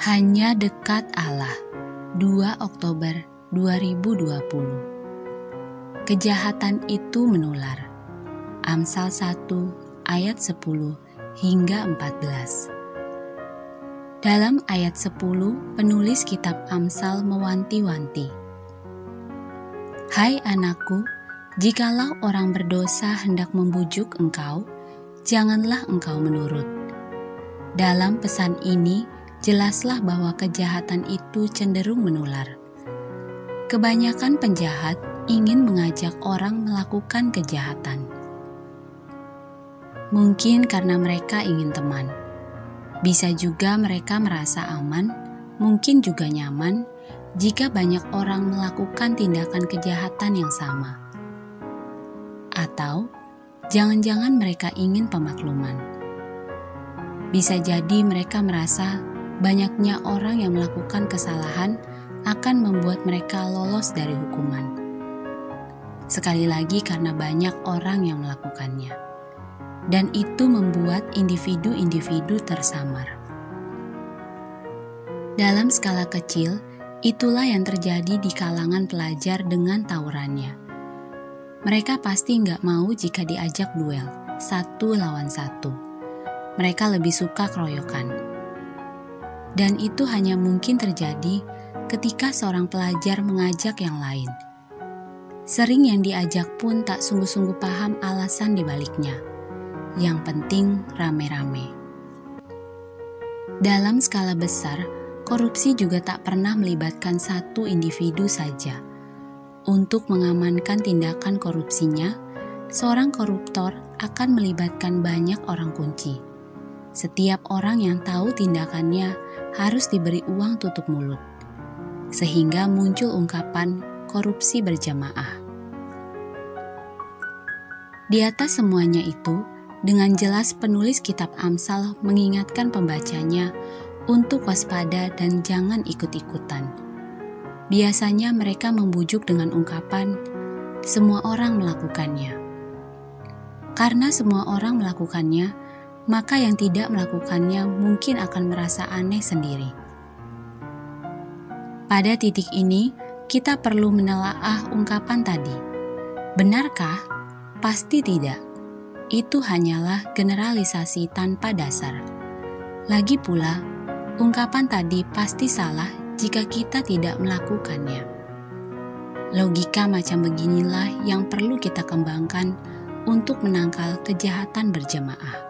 Hanya dekat Allah. 2 Oktober 2020 Kejahatan itu menular. Amsal 1 ayat 10 hingga 14 Dalam ayat 10 penulis kitab Amsal mewanti-wanti. Hai anakku, jikalau orang berdosa hendak membujuk engkau, janganlah engkau menurut. Dalam pesan ini, jelaslah bahwa kejahatan itu cenderung menular. Kebanyakan penjahat ingin mengajak orang melakukan kejahatan. Mungkin karena mereka ingin teman. Bisa juga mereka merasa aman, mungkin juga nyaman jika banyak orang melakukan tindakan kejahatan yang sama. Atau jangan-jangan mereka ingin pemakluman. Bisa jadi mereka merasa banyaknya orang yang melakukan kesalahan akan membuat mereka lolos dari hukuman. Sekali lagi, karena banyak orang yang melakukannya, dan itu membuat individu-individu tersamar. Dalam skala kecil, itulah yang terjadi di kalangan pelajar dengan tawurannya. Mereka pasti nggak mau jika diajak duel, satu lawan satu. Mereka lebih suka keroyokan dan itu hanya mungkin terjadi ketika seorang pelajar mengajak yang lain. Sering yang diajak pun tak sungguh-sungguh paham alasan dibaliknya. Yang penting rame-rame. Dalam skala besar, korupsi juga tak pernah melibatkan satu individu saja. Untuk mengamankan tindakan korupsinya, seorang koruptor akan melibatkan banyak orang kunci. Setiap orang yang tahu tindakannya harus diberi uang tutup mulut, sehingga muncul ungkapan korupsi berjamaah. Di atas semuanya itu, dengan jelas penulis kitab Amsal mengingatkan pembacanya untuk waspada dan jangan ikut-ikutan. Biasanya mereka membujuk dengan ungkapan, "Semua orang melakukannya." Karena semua orang melakukannya, maka yang tidak melakukannya mungkin akan merasa aneh sendiri. Pada titik ini, kita perlu menelaah ungkapan tadi. Benarkah? Pasti tidak. Itu hanyalah generalisasi tanpa dasar. Lagi pula, ungkapan tadi pasti salah jika kita tidak melakukannya. Logika macam beginilah yang perlu kita kembangkan untuk menangkal kejahatan berjemaah.